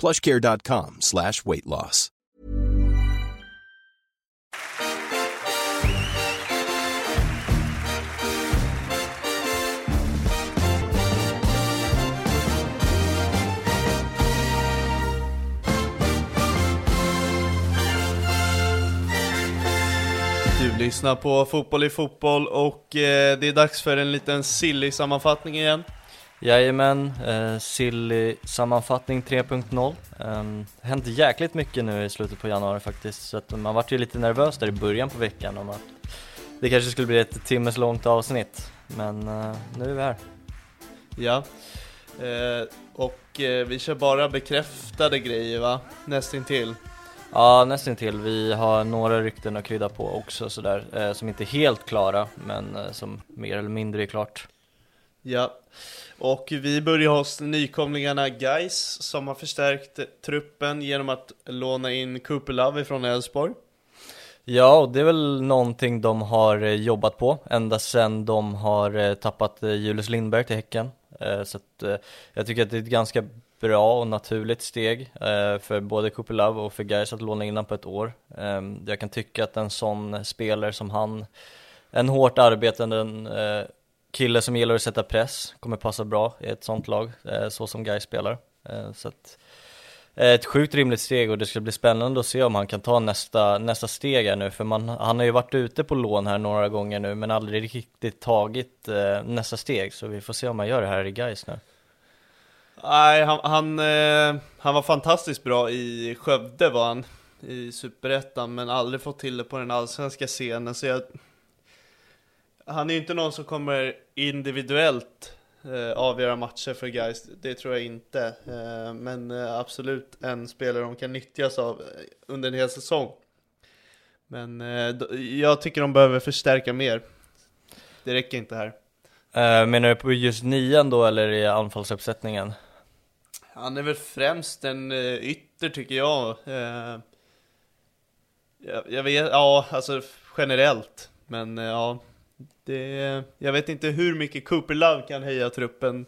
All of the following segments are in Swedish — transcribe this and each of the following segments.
plushcare.com slash weight loss. Du lyssnar på Fotboll i fotboll och eh, det är dags för en liten silly sammanfattning igen. Jajamän, eh, Silly sammanfattning 3.0 um, Det hänt jäkligt mycket nu i slutet på januari faktiskt Så att man vart ju lite nervös där i början på veckan om att det kanske skulle bli ett timmes långt avsnitt Men eh, nu är vi här Ja, eh, och eh, vi kör bara bekräftade grejer va? Nästintill. Ja, nästintill. Vi har några rykten att krydda på också sådär eh, Som inte är helt klara men eh, som mer eller mindre är klart Ja, och vi börjar hos nykomlingarna Geis som har förstärkt truppen genom att låna in Cooper Love från Elfsborg. Ja, och det är väl någonting de har eh, jobbat på ända sedan de har eh, tappat eh, Julius Lindberg till Häcken. Så att jag tycker att det är ett ganska bra och naturligt steg för både Cooper Love och för Gais att låna in honom på ett år. Ehm, jag kan tycka att en sån spelare som han, en hårt arbetande kille som gillar att sätta press, kommer passa bra i ett sånt lag, eh, så som Gais spelar. Eh, så att eh, ett sjukt rimligt steg och det ska bli spännande att se om han kan ta nästa, nästa steg här nu för man, han har ju varit ute på lån här några gånger nu men aldrig riktigt tagit nästa steg så vi får se om han gör det här i Gais nu. Nej, han, han, han var fantastiskt bra i Skövde var han i Superettan men aldrig fått till det på den allsvenska scenen så jag han är ju inte någon som kommer individuellt eh, avgöra matcher för guys. det tror jag inte. Eh, men eh, absolut en spelare de kan nyttjas av eh, under en hel säsong. Men eh, jag tycker de behöver förstärka mer. Det räcker inte här. Uh, menar du på just nian då eller i anfallsuppsättningen? Han är väl främst en ytter tycker jag. Jag. jag. vet, ja alltså generellt. Men ja, det, jag vet inte hur mycket Cooper Love kan höja truppen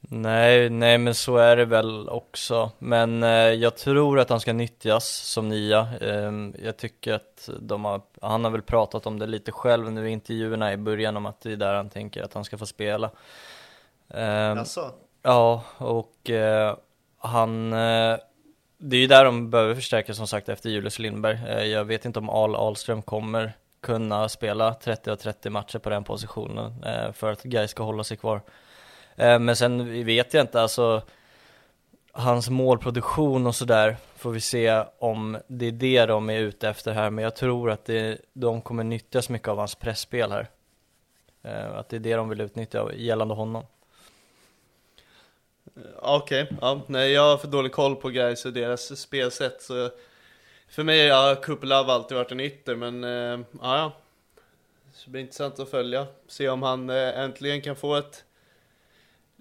Nej, nej men så är det väl också. Men eh, jag tror att han ska nyttjas som nia. Eh, jag tycker att de har, han har väl pratat om det lite själv nu i intervjuerna i början om att det är där han tänker att han ska få spela. Eh, alltså. Ja, och eh, han, eh, det är ju där de behöver förstärka som sagt efter Julius Lindberg. Eh, jag vet inte om Al Ahlström kommer kunna spela 30 av 30 matcher på den positionen eh, för att Guy ska hålla sig kvar. Eh, men sen vet jag inte, alltså hans målproduktion och sådär får vi se om det är det de är ute efter här, men jag tror att det, de kommer nyttjas mycket av hans pressspel här. Eh, att det är det de vill utnyttja gällande honom. Okej, okay, ja, nej jag har för dålig koll på guys och deras spelsätt så för mig har Cooper Love alltid varit en ytter, men eh, ja, det blir intressant att följa. Se om han eh, äntligen kan få ett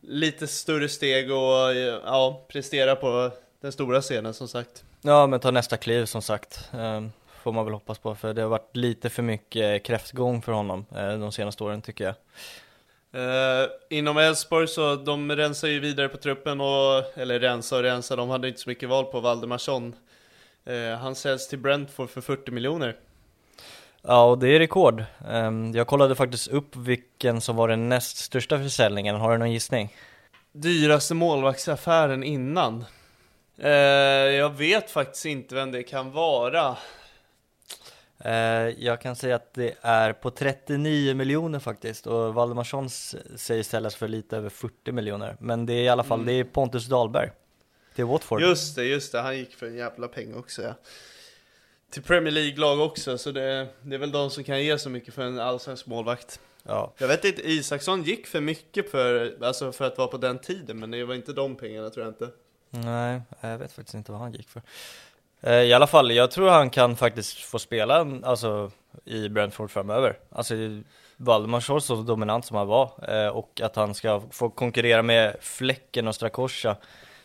lite större steg och ja, prestera på den stora scenen som sagt. Ja, men ta nästa kliv som sagt. Um, får man väl hoppas på, för det har varit lite för mycket kräftgång för honom uh, de senaste åren tycker jag. Uh, inom Elfsborg så de rensar ju vidare på truppen och, eller rensa och rensa, de hade inte så mycket val på Valdemarsson. Uh, han säljs till Brentford för 40 miljoner. Ja, och det är rekord. Um, jag kollade faktiskt upp vilken som var den näst största försäljningen, har du någon gissning? Dyraste målvaktsaffären innan? Uh, jag vet faktiskt inte vem det kan vara. Uh, jag kan säga att det är på 39 miljoner faktiskt och Valdemarsson säger ställas för lite över 40 miljoner. Men det är i alla fall, mm. det är Pontus Dahlberg till Watford. Just det, just det, han gick för en jävla peng också ja till Premier League-lag också, så det, det är väl de som kan ge så mycket för en allsvensk målvakt. Ja. Jag vet inte, Isaksson gick för mycket för, alltså för att vara på den tiden, men det var inte de pengarna tror jag inte. Nej, jag vet faktiskt inte vad han gick för. Eh, I alla fall, jag tror han kan faktiskt få spela alltså, i Brentford framöver. Alltså Valdemar så dominant som han var eh, och att han ska få konkurrera med Fläcken och Strakosha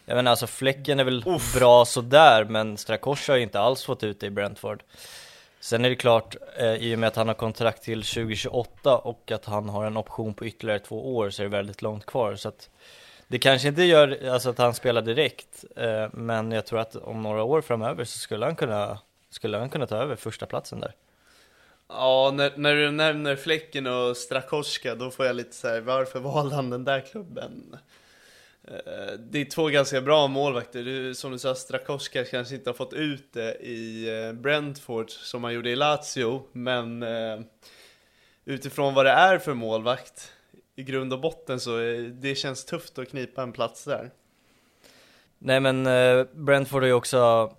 jag menar alltså Fläcken är väl Uff. bra sådär, men Strakosha har ju inte alls fått ut det i Brentford. Sen är det klart, eh, i och med att han har kontrakt till 2028 och att han har en option på ytterligare två år så är det väldigt långt kvar. Så att det kanske inte gör alltså, att han spelar direkt, eh, men jag tror att om några år framöver så skulle han kunna, skulle han kunna ta över första platsen där. Ja, när, när du nämner Fläcken och Strakowska, då får jag lite så här, varför valde han den där klubben? Eh, det är två ganska bra målvakter. Du, som du sa, Strakowska kanske inte har fått ut det i eh, Brentford som han gjorde i Lazio, men eh, utifrån vad det är för målvakt i grund och botten så det känns tufft att knipa en plats där. Nej men Brentford har ju också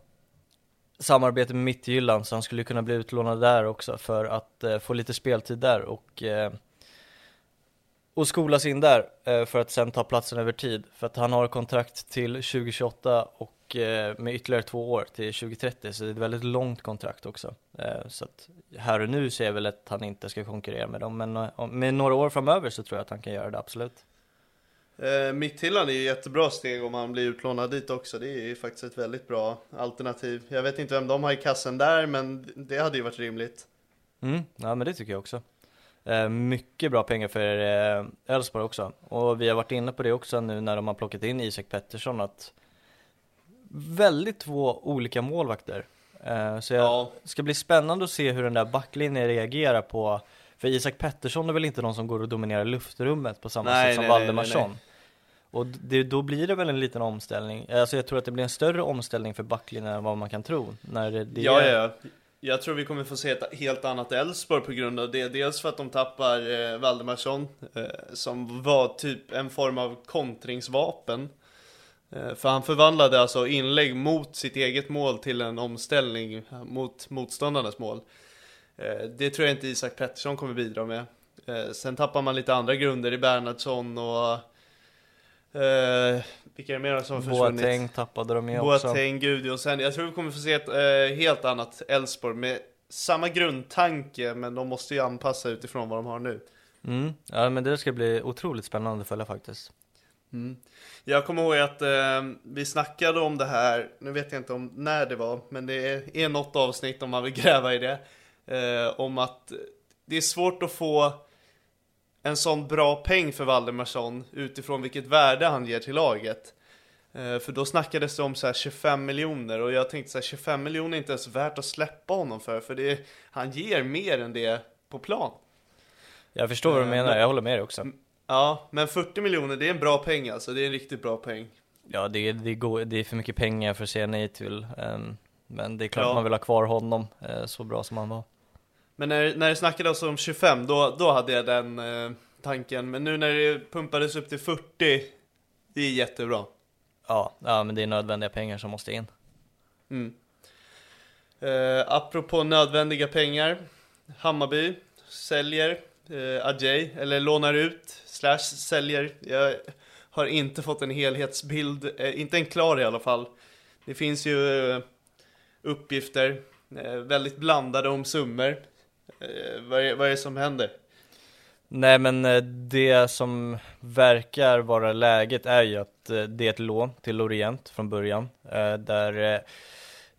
samarbete med Mittjylland så han skulle kunna bli utlånad där också för att få lite speltid där och och skolas in där eh, för att sen ta platsen över tid. För att han har kontrakt till 2028 och eh, med ytterligare två år till 2030, så det är ett väldigt långt kontrakt också. Eh, så att här och nu ser jag väl att han inte ska konkurrera med dem, men med några år framöver så tror jag att han kan göra det, absolut. Mitthyllan är ju jättebra steg om han blir utlånad dit också. Det är ju faktiskt ett väldigt bra alternativ. Jag vet inte vem de har i kassen där, men det hade ju varit rimligt. Mm, ja men det tycker jag också. Eh, mycket bra pengar för eh, Elfsborg också. Och vi har varit inne på det också nu när de har plockat in Isak Pettersson att väldigt två olika målvakter. Eh, så jag ska bli spännande att se hur den där backlinjen reagerar på för Isak Pettersson är väl inte någon som går och dominerar luftrummet på samma nej, sätt som Valdemarsson. Och det, då blir det väl en liten omställning. Alltså jag tror att det blir en större omställning för backlinjen än vad man kan tro. När det, det ja, ja. Jag tror vi kommer få se ett helt annat Elfsborg på grund av det. Dels för att de tappar eh, Valdemarsson, eh, som var typ en form av kontringsvapen. Eh, för han förvandlade alltså inlägg mot sitt eget mål till en omställning eh, mot motståndarnas mål. Eh, det tror jag inte Isak Pettersson kommer bidra med. Eh, sen tappar man lite andra grunder i Bernhardsson och Eh, vilka är det mer som har försvunnit? Boateng tappade de ju också. Boateng, Gudjohnsen. Jag tror vi kommer få se ett eh, helt annat Elfsborg med samma grundtanke, men de måste ju anpassa utifrån vad de har nu. Mm. Ja, men det ska bli otroligt spännande att följa faktiskt. Mm. Jag kommer ihåg att eh, vi snackade om det här, nu vet jag inte om när det var, men det är något avsnitt om man vill gräva i det. Eh, om att det är svårt att få en sån bra peng för Valdemarsson utifrån vilket värde han ger till laget. Eh, för då snackades det om så 25 miljoner och jag tänkte så här, 25 miljoner är inte ens värt att släppa honom för, för det, han ger mer än det på plan. Jag förstår vad du eh, menar, jag håller med dig också. Ja, men 40 miljoner det är en bra peng alltså, det är en riktigt bra peng. Ja, det det går, det är för mycket pengar för att säga nej till. Um, men det är klart ja. man vill ha kvar honom så bra som han var. Men när, när det snackades om 25, då, då hade jag den eh, tanken. Men nu när det pumpades upp till 40, det är jättebra. Ja, ja men det är nödvändiga pengar som måste in. Mm. Eh, apropå nödvändiga pengar, Hammarby säljer eh, Ajay, eller lånar ut, slash säljer. Jag har inte fått en helhetsbild, eh, inte en klar i alla fall. Det finns ju eh, uppgifter, eh, väldigt blandade om summor. Eh, vad, är, vad är det som händer? Nej men eh, det som verkar vara läget är ju att eh, det är ett lån till Lorient från början där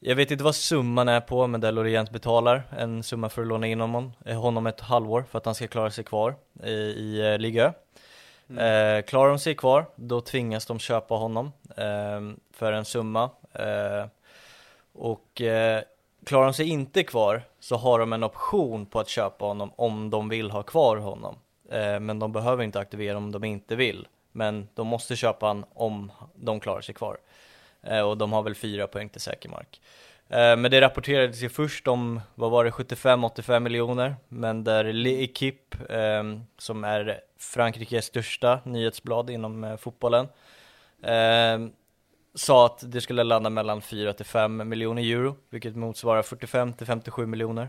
jag vet inte vad summan är på, men där Lorient betalar en summa för att låna in honom, honom ett halvår för att han ska klara sig kvar i, i Liga mm. Klarar de sig kvar, då tvingas de köpa honom för en summa Och klarar de sig inte kvar så har de en option på att köpa honom om de vill ha kvar honom. Eh, men de behöver inte aktivera om de inte vill. Men de måste köpa honom om de klarar sig kvar. Eh, och de har väl fyra poäng till säker mark. Eh, men det rapporterades ju först om, vad var det, 75-85 miljoner, men där L'Equipe, ehm, som är Frankrikes största nyhetsblad inom eh, fotbollen, ehm, sa att det skulle landa mellan 4 till 5 miljoner euro, vilket motsvarar 45 till 57 miljoner.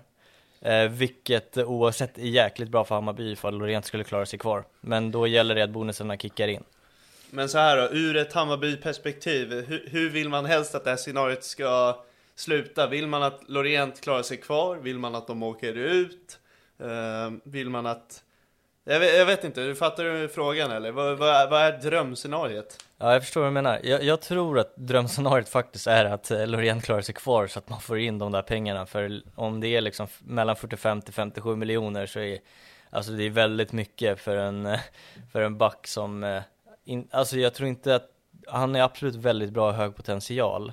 Eh, vilket eh, oavsett är jäkligt bra för Hammarby ifall Lorent skulle klara sig kvar. Men då gäller det att bonusarna kickar in. Men så här då, ur ett Hammarby-perspektiv, hur, hur, vill man helst att det här scenariot ska sluta? Vill man att Lorient klarar sig kvar? Vill man att de åker ut? Eh, vill man att... Jag vet, jag vet, inte, fattar du frågan eller? Vad, vad, vad, är drömscenariet? Ja, jag förstår vad du menar. Jag, jag, tror att drömscenariot faktiskt är att eh, Loreen klarar sig kvar så att man får in de där pengarna. För om det är liksom mellan 45 till 57 miljoner så är Alltså det är väldigt mycket för en, eh, för en back som eh, in, alltså jag tror inte att, han är absolut väldigt bra och hög potential.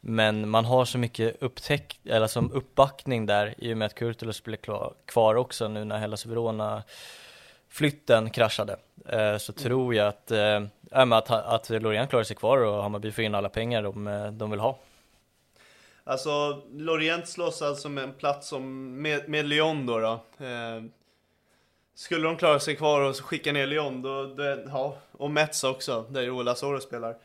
Men man har så mycket upptäck, eller som uppbackning där i och med att Kurtulus blir kvar också nu när Hellas Verona flytten kraschade. Eh, så tror jag att, eh, att, att Lorient klarar sig kvar och Hammarby får in alla pengar de, eh, de vill ha. Alltså, Lorient slåss alltså med en plats som, med, med Lyon då. då. Eh, skulle de klara sig kvar och skicka ner Lyon, då, det, ja, och Metz också, där Ola Soro spelar.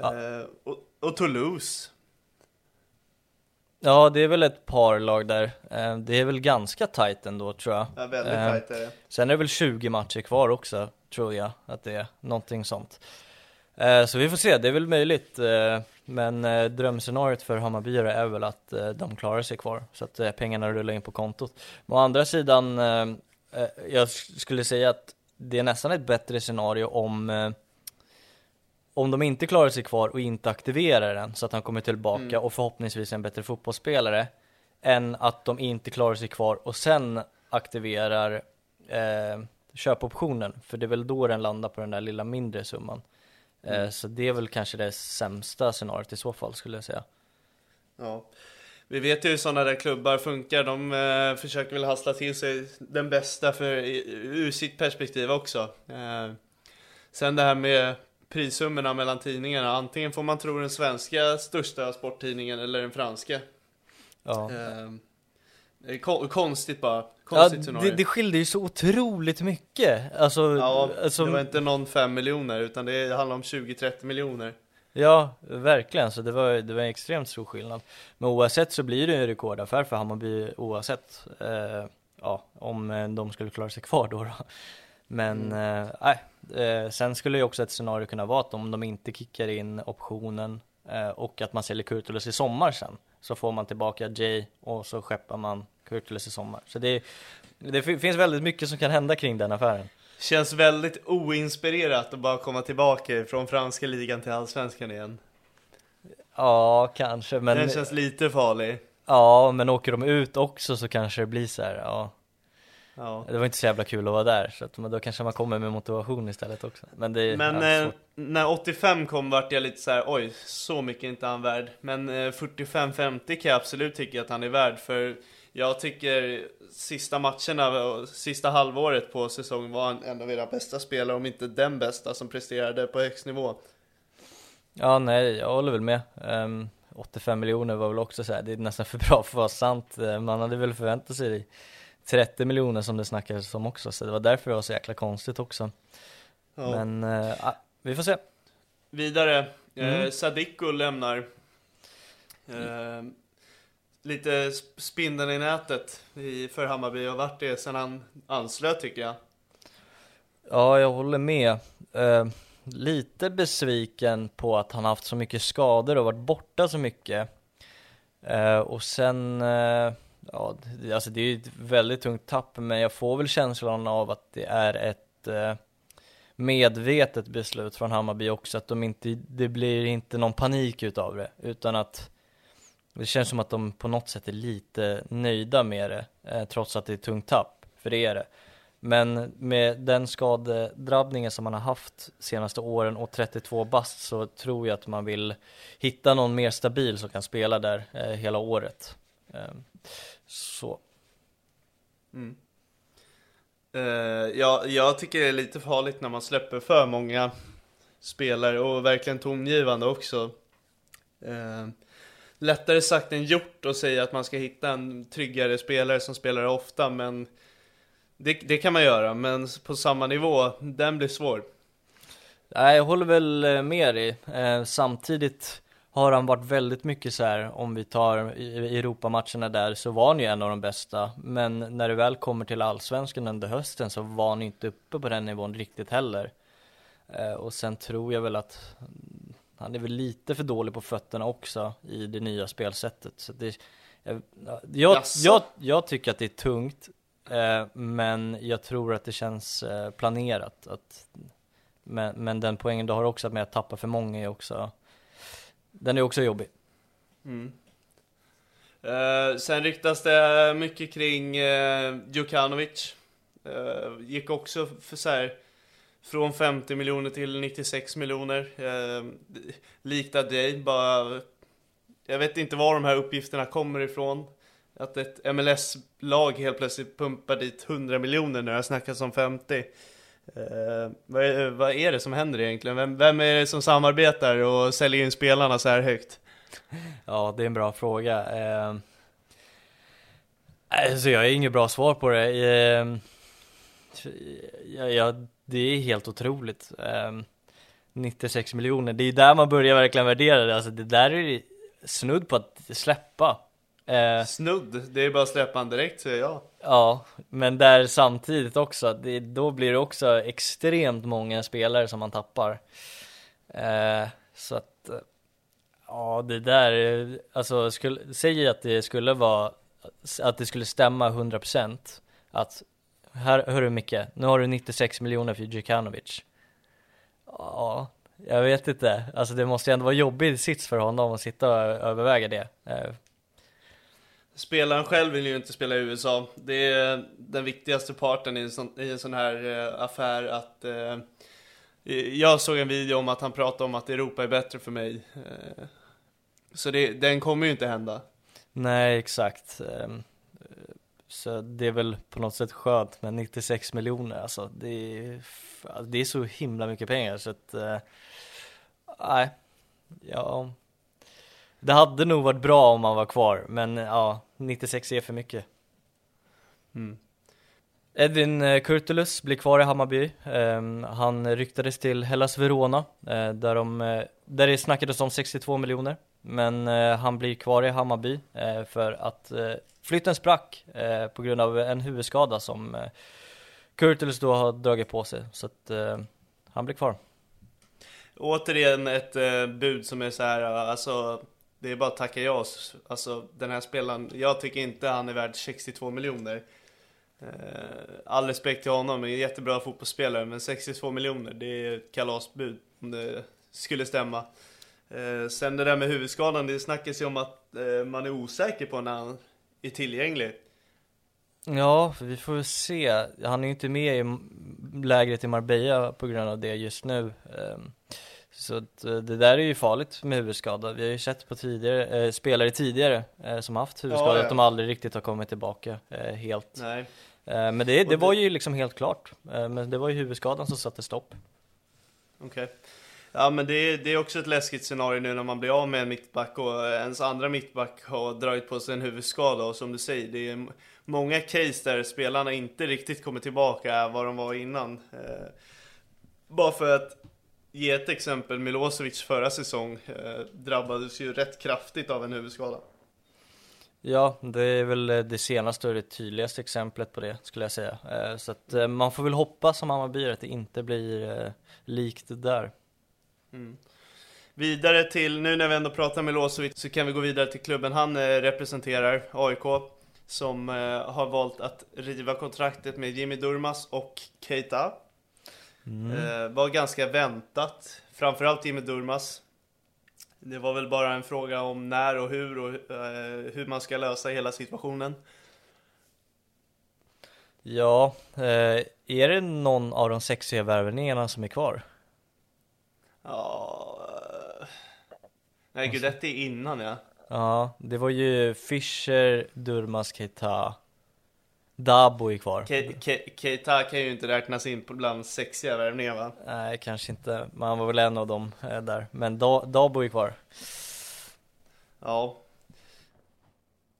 Ja. Eh, och, och Toulouse. Ja, det är väl ett par lag där. Eh, det är väl ganska tight ändå tror jag. Ja, väldigt eh, tight är det. Sen är det väl 20 matcher kvar också, tror jag, att det är någonting sånt. Eh, så vi får se, det är väl möjligt. Eh, men eh, drömscenariot för Hammarbyare är väl att eh, de klarar sig kvar, så att eh, pengarna rullar in på kontot. Men å andra sidan, eh, eh, jag skulle säga att det är nästan ett bättre scenario om eh, om de inte klarar sig kvar och inte aktiverar den så att han kommer tillbaka mm. och förhoppningsvis en bättre fotbollsspelare än att de inte klarar sig kvar och sen aktiverar eh, köpoptionen för det är väl då den landar på den där lilla mindre summan. Eh, mm. Så det är väl kanske det sämsta scenariot i så fall skulle jag säga. Ja. Vi vet ju hur sådana där klubbar funkar. De eh, försöker väl hassla till sig den bästa för, ur sitt perspektiv också. Eh, sen det här med prissummorna mellan tidningarna. Antingen får man tro den svenska största sporttidningen eller den franska. Ja. Eh, konstigt bara. Konstigt ja, det, det skilde ju så otroligt mycket. Alltså, ja, alltså, det var inte någon 5 miljoner utan det handlar om 20-30 miljoner. Ja, verkligen. Så det var, det var en extremt stor skillnad. Men oavsett så blir det en rekordaffär för Hammarby oavsett. Eh, ja, om eh, de skulle klara sig kvar då. då. Men mm. eh, eh, sen skulle ju också ett scenario kunna vara att om de inte kickar in optionen eh, och att man säljer Kurtulus i sommar sen så får man tillbaka Jay och så skeppar man Kurtulus i sommar. Så det, det finns väldigt mycket som kan hända kring den affären. Känns väldigt oinspirerat att bara komma tillbaka från franska ligan till allsvenskan igen. Ja, kanske, men... Den känns lite farlig. Ja, men åker de ut också så kanske det blir så här, ja. Ja. Det var inte så jävla kul att vara där, så att, då kanske man kommer med motivation istället också. Men, det, men ja, eh, när 85 kom vart jag lite så här, oj, så mycket är inte han värd. Men eh, 45-50 kan jag absolut tycka att han är värd, för jag tycker sista matcherna sista halvåret på säsongen var han en av era bästa spelare, om inte den bästa som presterade på högst nivå. Ja, nej, jag håller väl med. Um, ehm, 85 miljoner var väl också så här, det är nästan för bra för att vara sant. Eh, man hade väl förväntat sig 30 miljoner som det snackades om också, så det var därför det var så jäkla konstigt också. Ja. Men, uh, vi får se. Vidare, eh, mm. eh, Sadiko lämnar. Eh, lite spindeln i nätet i, för Hammarby och varit det sedan han anslöt tycker jag. Ja, jag håller med. Uh, lite besviken på att han haft så mycket skador och varit borta så mycket. Uh, och sen, ja, alltså det är ju ett väldigt tungt tapp, men jag får väl känslan av att det är ett eh, medvetet beslut från Hammarby också, att de inte, det blir inte någon panik utav det, utan att det känns som att de på något sätt är lite nöjda med det, eh, trots att det är ett tungt tapp, för det är det. Men med den skadedrabbningen som man har haft senaste åren och 32 bast så tror jag att man vill hitta någon mer stabil som kan spela där eh, hela året. Eh, så. Mm. Uh, ja, jag tycker det är lite farligt när man släpper för många spelare och verkligen tongivande också. Uh, lättare sagt än gjort att säga att man ska hitta en tryggare spelare som spelar ofta, men det, det kan man göra, men på samma nivå, den blir svår. Nej, jag håller väl eh, med dig. Eh, samtidigt har han varit väldigt mycket så här, om vi tar Europamatcherna där, så var han ju en av de bästa. Men när det väl kommer till allsvenskan under hösten så var han inte uppe på den nivån riktigt heller. Eh, och sen tror jag väl att han är väl lite för dålig på fötterna också i det nya spelsättet. Så det, jag, jag, jag, jag tycker att det är tungt Eh, men jag tror att det känns eh, planerat. Att, men, men den poängen du har också med att tappa för många är också, den är också jobbig. Mm. Eh, sen ryktas det mycket kring eh, Djukanovic. Eh, gick också för så här, från 50 miljoner till 96 miljoner. Eh, likt dig, bara... Jag vet inte var de här uppgifterna kommer ifrån. Att ett MLS-lag helt plötsligt pumpar dit 100 miljoner när det snackas om 50. Eh, vad, är, vad, är, det som händer egentligen? Vem, vem, är det som samarbetar och säljer in spelarna så här högt? Ja, det är en bra fråga. Eh, alltså jag har inget bra svar på det. Eh, ja, ja, det är helt otroligt. Eh, 96 miljoner, det är där man börjar verkligen värdera det. Alltså det där är snudd på att släppa. Eh, Snudd, det är bara att släppa han direkt säger jag. Ja, men där samtidigt också, det, då blir det också extremt många spelare som man tappar. Eh, så att, eh, ja det där, alltså skulle, säg att det skulle vara, att det skulle stämma 100% att, här, hörru Micke, nu har du 96 miljoner för Djukanovic. Ja, jag vet inte, alltså det måste ju ändå vara jobbigt sits för honom att sitta och överväga det. Eh, Spelaren själv vill ju inte spela i USA. Det är den viktigaste parten i en sån, i en sån här eh, affär att eh, Jag såg en video om att han pratade om att Europa är bättre för mig. Eh, så det, den kommer ju inte hända. Nej, exakt. Ehm, eh, så det är väl på något sätt skönt med 96 miljoner alltså. Det är, det är så himla mycket pengar så att, eh, nej, ja, det hade nog varit bra om han var kvar, men ja, 96 är för mycket. Mm. Edvin eh, Kurtulus blir kvar i Hammarby. Um, han ryktades till Hellas Verona, uh, där, de, uh, där det snackades om 62 miljoner. Men han blir kvar i Hammarby för att flytten sprack på grund av en huvudskada som Kurtulus då har dragit på sig. Så att han blir kvar. Återigen ett bud som är så här, alltså det är bara att tacka ja. Alltså den här spelaren, jag tycker inte han är värd 62 miljoner. Eh, all respekt till honom, en jättebra fotbollsspelare, men 62 miljoner, det är ett kalasbud om det skulle stämma. Eh, sen det där med huvudskadan, det snackas ju om att eh, man är osäker på när han är tillgänglig. Ja, vi får väl se. Han är ju inte med i lägret i Marbella på grund av det just nu. Ehm, så att, eh, det där är ju farligt med huvudskada. Vi har ju sett på tidigare, eh, spelare tidigare eh, som haft huvudskada ja, ja. att de aldrig riktigt har kommit tillbaka eh, helt. Nej. Eh, men det, det var ju liksom helt klart. Eh, men det var ju huvudskadan som satte stopp. Okej. Okay. Ja men det är, det är också ett läskigt scenario nu när man blir av med en mittback och ens andra mittback har dragit på sig en huvudskada och som du säger, det är många case där spelarna inte riktigt kommer tillbaka vad de var innan. bara för att ge ett exempel, Milosevic förra säsong eh, drabbades ju rätt kraftigt av en huvudskada. Ja, det är väl eh, det senaste och det tydligaste exemplet på det skulle jag säga. Eh, så att eh, man får väl hoppas som Hammarby att det inte blir likt där. Mm. Vidare till, nu när vi ändå pratar med Milosevic så kan vi gå vidare till klubben han representerar, AIK. Som har valt att riva kontraktet med Jimmy Durmas och Keita. Eh, var ganska väntat, framförallt Jimmy Durmas. Det var väl bara en fråga om när och hur och eh, hur man ska lösa hela situationen. Ja, eh, är det någon av de sexiga värvningarna som är kvar? Ja... Nej, Guidetti är innan ja. Ja, det var ju Fischer, Durmaz, Keita Dabo är kvar Ke- Ke- Keita kan ju inte räknas in bland sexiga värvningar va? Nej, kanske inte, men han var väl en av dem eh, där Men da Dabo är kvar Ja.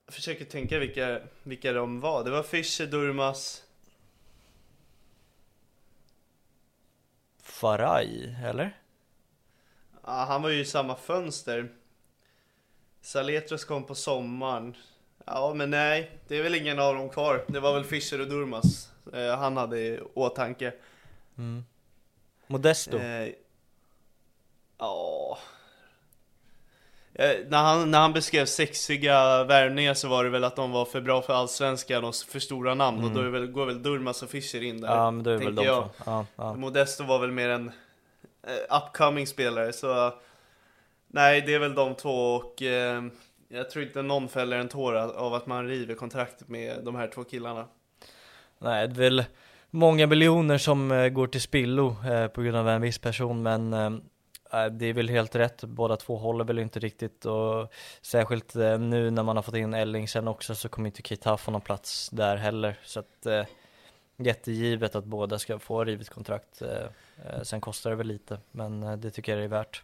Jag försöker tänka vilka, vilka de var. Det var Fischer, Durmas. Faraj, eller? Ja, han var ju i samma fönster. Saletros kom på sommaren. Ja, men nej, det är väl ingen av dem kvar. Det var väl Fischer och Durmas eh, han hade i åtanke. Modesto Eh, ja. Eh, när, han, när han beskrev sexiga värvningar så var det väl att de var för bra för allsvenskan och för stora namn och då är väl, går väl Durmas och Fischer in där. Ja, men då är väl de jag. ja, ja. Modesto var väl mer en eh, upcoming spelare så Nej det är väl de två och eh, jag tror inte någon fäller en tår av att man river kontraktet med de här två killarna. Nej, det är väl många miljoner som eh, går till spillo eh, på grund av en viss person men eh, det är väl helt rätt, båda två håller väl inte riktigt och särskilt nu när man har fått in Ellingsen också så kommer inte Keita få någon plats där heller. Så att jättegivet att båda ska få rivet kontrakt sen kostar det väl lite men det tycker jag det är värt.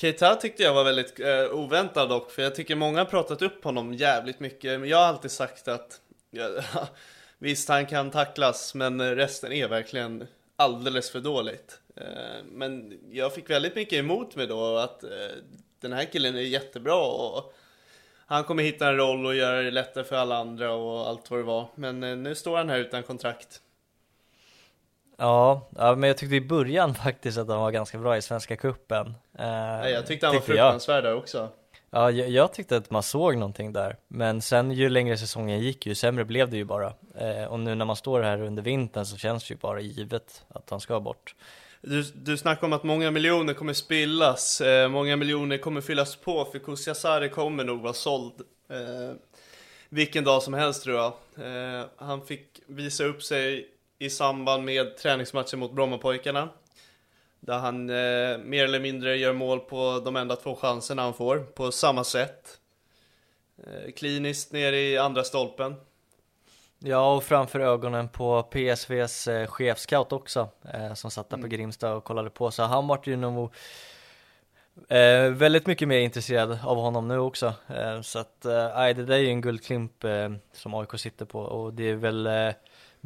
Keita tyckte jag var väldigt eh, oväntad dock, för jag tycker många har pratat upp honom jävligt mycket, men jag har alltid sagt att ja, visst han kan tacklas, men resten är verkligen alldeles för dåligt. Eh, men jag fick väldigt mycket emot mig då att eh, den här killen är jättebra och han kommer hitta en roll och göra det lättare för alla andra och allt vad det var. Men eh, nu står han här utan kontrakt. Ja, ja men jag tyckte i början faktiskt att han var ganska bra i Svenska Cupen eh, jag tyckte han var fruktansvärd där också. Ja, jag, jag tyckte att man såg någonting där, men sen ju längre säsongen gick ju sämre blev det ju bara. Eh, och nu när man står här under vintern så känns det ju bara givet att han ska bort. Du, du snackar om att många miljoner kommer spillas, eh, många miljoner kommer fyllas på för Kusiasari kommer nog vara såld eh, vilken dag som helst tror jag. Eh, han fick visa upp sig i samband med träningsmatchen mot Brommapojkarna. Där han eh, mer eller mindre gör mål på de enda två chanserna han får, på samma sätt. Eh, kliniskt ner i andra stolpen. Ja, och framför ögonen på PSVs eh, chefscout också, eh, som satt där på Grimsta och kollade på, så han vart ju nog eh, väldigt mycket mer intresserad av honom nu också. Eh, så att, eh, det där är ju en guldklimp eh, som AIK sitter på och det är väl eh,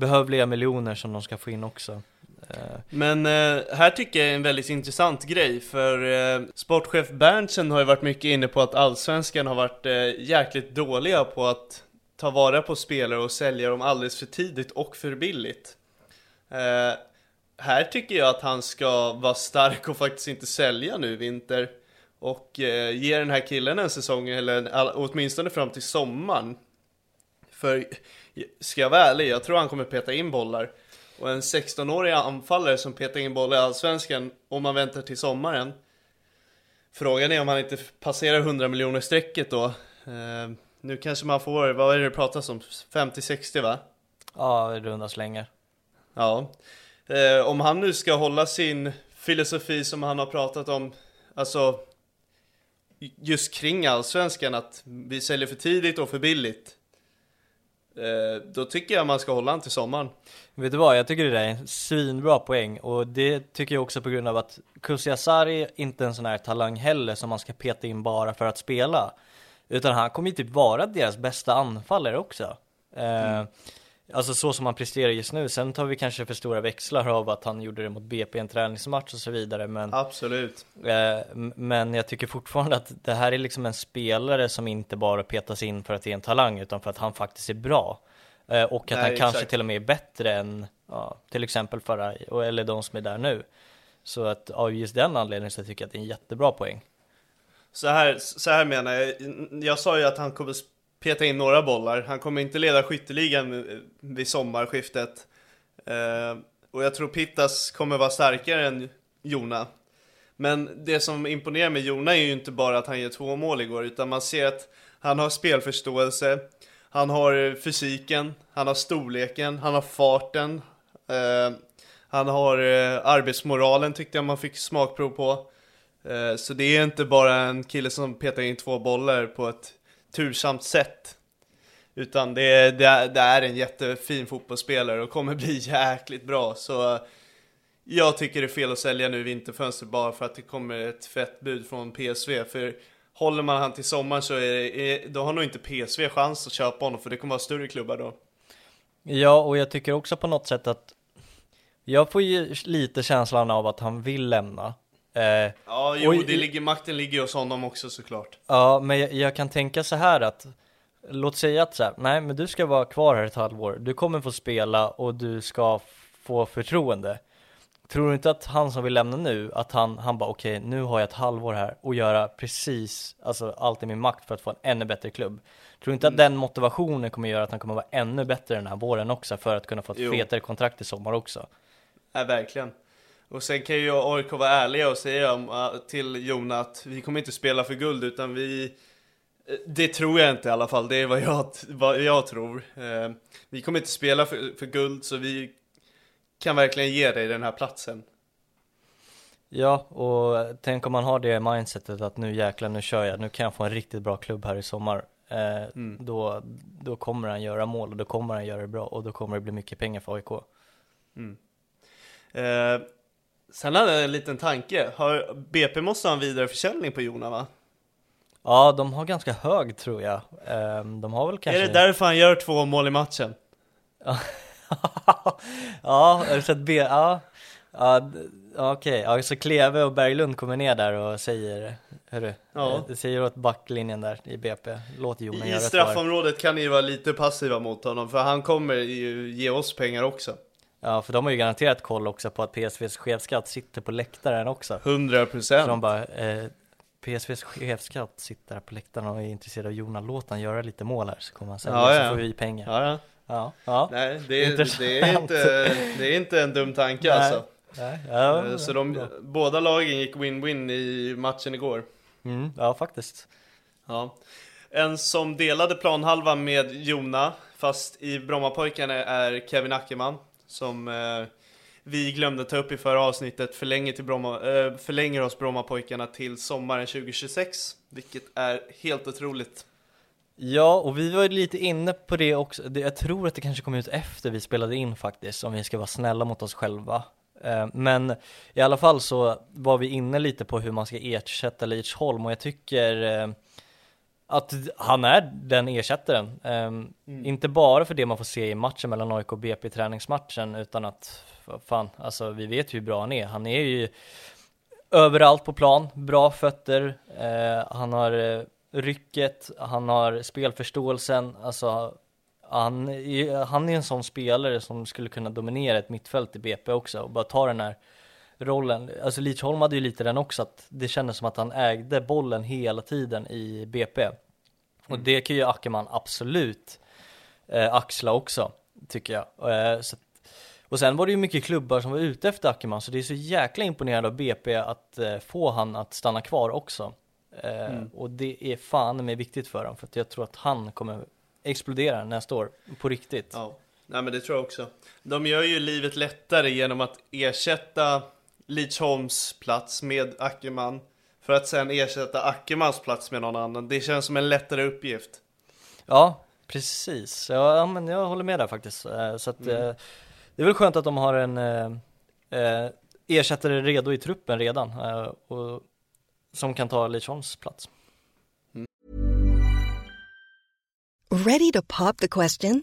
behövliga miljoner som de ska få in också. Eh, Men eh, här tycker jag är en väldigt intressant grej för eh, sportchef Berntsen har ju varit mycket inne på att allsvenskan har varit eh, jäkligt dåliga på att ta vara på spelare och sälja dem alldeles för tidigt och för billigt. Eh, här tycker jag att han ska vara stark och faktiskt inte sälja nu i vinter och eh, ge den här killen en säsong eller en, all, åtminstone fram till sommaren. För ska jag vara ärlig, jag tror han kommer peta in bollar. Och en 16-årig anfallare som petar in bollar i Allsvenskan om man väntar till sommaren. Frågan är om han inte passerar 100 miljoner strecket då. Eh, nu kanske man får, vad är det det pratas om? 50-60 va? ja, i runda slängar. Ja. Eh, om han nu ska hålla sin filosofi som han har pratat om, alltså just kring allsvenskan, att vi säljer för tidigt och för billigt. Eh, då tycker jag man ska hålla han till sommaren. Vet du vad, jag tycker det där är en svinbra poäng och det tycker jag också på grund av att Kusiasari inte är en sån här talang heller som man ska peta in bara för att spela. Utan han kommer ju typ vara deras bästa anfallare också. Eh, alltså så som han presterar just nu. Sen tar vi kanske för stora växlar av att han gjorde det mot BP i en träningsmatch och så vidare. Men, Absolut. eh, men jag tycker fortfarande att det här är liksom en spelare som inte bara petas in för att det är en talang utan för att han faktiskt är bra. Eh, och att Nej, han kanske exakt. till och med är bättre än ja, till exempel Faraj eller de som är där nu. Så att av just den anledningen så tycker jag att det är en jättebra poäng. Så här, så här menar jag. Jag sa ju att han kommer peta in några bollar. Han kommer inte leda skytteligan vid sommarskiftet. Eh, Och jag tror Pittas kommer vara starkare än Jona. Men det som imponerar med Jona är ju inte bara att han gör två mål igår, utan man ser att han har spelförståelse, han har fysiken, han har storleken, han har farten, eh, han har eh, arbetsmoralen tyckte jag man fick smakprov på. Eh, så det är inte bara en kille som petar in två bollar på ett tursamt sätt. Utan det är, det, det är en jättefin fotbollsspelare och kommer bli jäkligt bra. Så jag tycker det är fel att sälja nu i vinterfönster bara för att det kommer ett fett bud från PSV. För håller man han till sommaren så är, är, då har nog inte PSV chans att köpa honom för det kommer vara större klubbar då. Ja, och jag tycker också på något sätt att jag får ju lite känslan av att han vill lämna. Eh, ja, jo, det ligger, makten ligger hos honom också såklart. Ja, men jag, jag kan tänka så här att låt säga att så här, nej men du ska vara kvar här ett halvår, du kommer få spela och du ska få förtroende. Tror du inte att han som vill lämna nu, att han, han bara okej, okay, nu har jag ett halvår här och göra precis, alltså allt i min makt för att få en ännu bättre klubb. Tror du inte mm. att den motivationen kommer göra att han kommer vara ännu bättre den här våren också för att kunna få ett jo. fetare kontrakt i sommar också? Ja, verkligen. Och sen kan ju AIK vara ärliga och säga äh, till Jona att vi kommer inte spela för guld utan vi äh, det tror jag inte i alla fall, det är vad jag, vad jag tror. Eh, vi kommer inte spela för, för guld så vi kan verkligen ge dig den här platsen. Ja, och tänk om man har det mindsetet att nu jäklar, nu kör jag, nu kan jag få en riktigt bra klubb här i sommar. Eh, mm. då, då kommer han göra mål och då kommer han göra det bra och då kommer det bli mycket pengar för AIK. Mm. Eh, sen hade jag en liten tanke. Har, BP måste ha en vidareförsäljning på Jona va? Ja, de har ganska hög tror jag. Eh, de har väl kanske... Är det därför han gör två mål i matchen? ja, har du sett B? Ja, ja okej. Okay. Ja, så Kleve och Berglund kommer ner där och säger, hörru, ja. det säger åt backlinjen där i BP, låt Jonas göra I straffområdet kan ni vara lite passiva mot honom, för han kommer ju ge oss pengar också. Ja, för de har ju garanterat koll också på att PSVs chefskatt sitter på läktaren också. 100 procent. De bara, eh, PSVs chefskatt sitter på läktaren och är intresserad av Jonas, låt han göra lite mål här så kommer han sälja ja, ja. så får vi pengar. Ja, ja. Ja. Nej, det är, det, är inte, det är inte en dum tanke Nej. alltså. Nej, eh, så de, båda lagen gick win-win i matchen igår. Mm, ja, faktiskt. Ja. En som delade planhalva med Jona, fast i Brommapojkarna är Kevin Ackerman, som eh, vi glömde ta upp i förra avsnittet, förlänger, till Bromma, eh, förlänger oss Brommapojkarna till sommaren 2026, vilket är helt otroligt. Ja, och vi var lite inne på det också. Jag tror att det kanske kom ut efter vi spelade in faktiskt, om vi ska vara snälla mot oss själva. Eh, men i alla fall så var vi inne lite på hur man ska ersätta Leach Holm och jag tycker eh, att han är den ersättaren. Mm. Inte bara för det man får se i matchen mellan AIK och BP träningsmatchen utan att, fan, alltså vi vet ju hur bra han är. Han är ju överallt på plan, bra fötter, eh, han har rycket, han har spelförståelsen, alltså han, han är en sån spelare som skulle kunna dominera ett mittfält i BP också och bara ta den här rollen. Alltså Lidsholm hade ju lite den också, att det kändes som att han ägde bollen hela tiden i BP. Och mm. det kan ju Ackerman absolut eh, axla också, tycker jag. Eh, så, och sen var det ju mycket klubbar som var ute efter Ackerman, så det är så jäkla imponerande av BP att eh, få han att stanna kvar också. Eh, mm. Och det är fan med viktigt för dem, för att jag tror att han kommer explodera nästa år, på riktigt. Ja, nej men det tror jag också. De gör ju livet lättare genom att ersätta Leachholms plats med Ackerman, för att sen ersätta Ackermans plats med någon annan. Det känns som en lättare uppgift. Ja, precis. Ja, ja men jag håller med där faktiskt. Eh, så att, mm. Eh, det är väl skönt att de har en eh, ersättare redo i truppen redan. och som kan ta Lichons plats. Mm. Ready to pop the question?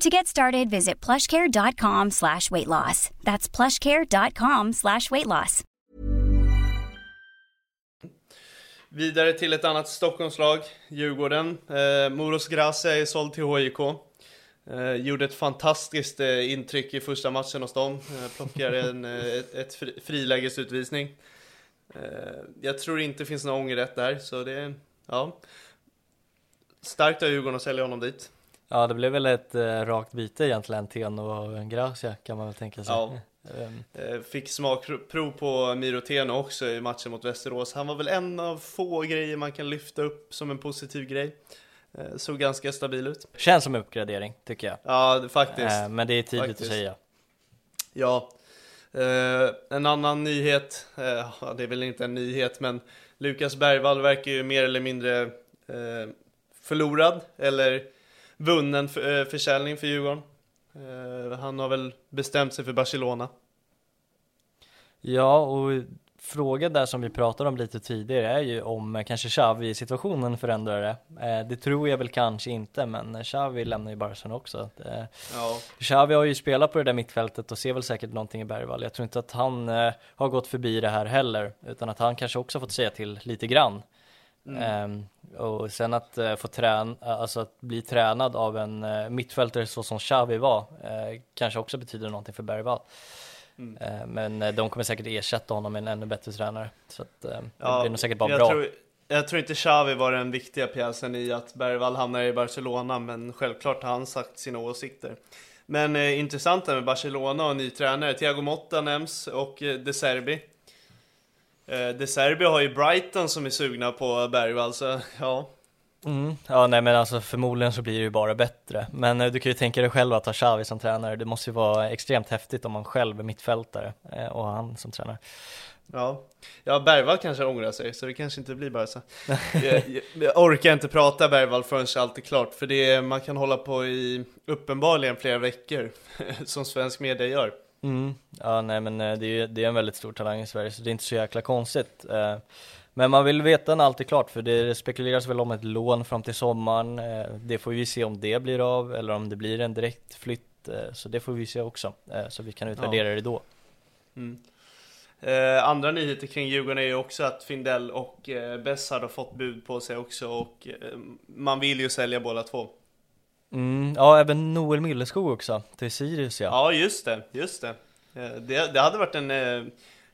To get started, visit plushcare.com slash weight loss. That's plushcare.com slash weight loss. Vidare till ett annat Stockholmslag, Djurgården. Eh, Moros Gracia är såld till HIK. Eh, gjorde ett fantastiskt eh, intryck i första matchen hos dem. Eh, plockade en, eh, ett, ett fri, frilägesutvisning. Eh, jag tror inte det finns någon ångerrätt där, så det, ja. Starkt av Djurgården att sälja honom dit. Ja, det blev väl ett eh, rakt byte egentligen, Teno och Gracia kan man väl tänka sig. Ja. Ehm, Eh, Fick smakprov på Miro Teno också i matchen mot Västerås. Han var väl en av få grejer man kan lyfta upp som en positiv grej. Eh, Såg ganska stabil ut. Känns som uppgradering, tycker jag. Ja, det- faktiskt. Eh, men det är tidigt Faktiskt. att säga. Ja. Eh, en annan nyhet, eh, det är väl inte en nyhet, men Lukas Bergvall verkar ju mer eller mindre eh, förlorad, eller vunnen för, eh, försäljning för Djurgården. Eh, han har väl bestämt sig för Barcelona. Ja, och frågan där som vi pratade om lite tidigare är ju om eh, kanske Xavi-situationen förändrar det. Det tror jag väl kanske inte, men Xavi lämnar ju Barcelona också. Ja, Xavi har ju spelat på det där mittfältet och ser väl säkert någonting i Bergvall. Jag tror inte att han har gått förbi det här heller, utan att han kanske också fått säga till lite grann. Ehm, och sen att eh, få träna, alltså att bli tränad av en eh, mittfältare så som Xavi var, eh, kanske också betyder någonting för Bergvall. Eh, men eh, de kommer säkert ersätta honom med en ännu bättre tränare. Så att, det blir nog säkert bara jag bra. Tror, jag tror inte Xavi var den viktiga pjäsen i att Bergvall hamnar i Barcelona, men självklart har han sagt sina åsikter. Men eh, intressant med Barcelona och ny tränare. Thiago Motta nämns och eh, De Serbi. Eh, De Serbi har ju Brighton som är sugna på Bergvall, så ja. Mm. Ja, nej men alltså förmodligen så blir det ju bara bättre. Men eh, du kan ju tänka dig själv att ha Xavi som tränare. Det måste ju vara extremt häftigt om man själv är mittfältare eh, och han som tränare. Ja, ja Bergvall kanske ångrar sig, så det kanske inte blir bara så. jag, jag, orkar inte prata Bergvall förrän allt är klart, för det man kan hålla på i uppenbarligen flera veckor, som svensk media gör. Mm. Ja, nej men eh, det är ju det är en väldigt stor talang i Sverige så det är inte så jäkla konstigt. Eh, Men man vill veta när allt är klart för det spekuleras väl om ett lån fram till sommaren. Eh, Det får vi se om det blir av eller om det blir en direkt flytt. Eh, Så det får vi se också, så vi kan utvärdera det då. Eh, andra nyheter kring Djurgården är ju också att Findell och eh, Bessard har fått bud på sig också och eh, man vill ju sälja båda två. Mm, ja, även Noel Milleskog också, till Sirius ja. Ja, just det, just det. Eh, det, det hade varit en... Eh,